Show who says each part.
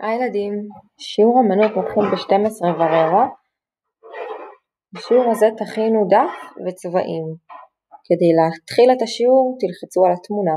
Speaker 1: היי ילדים, שיעור אמנות מתחיל ב-12 ורבע. בשיעור הזה תכינו דף וצבעים. כדי להתחיל את השיעור תלחצו על התמונה.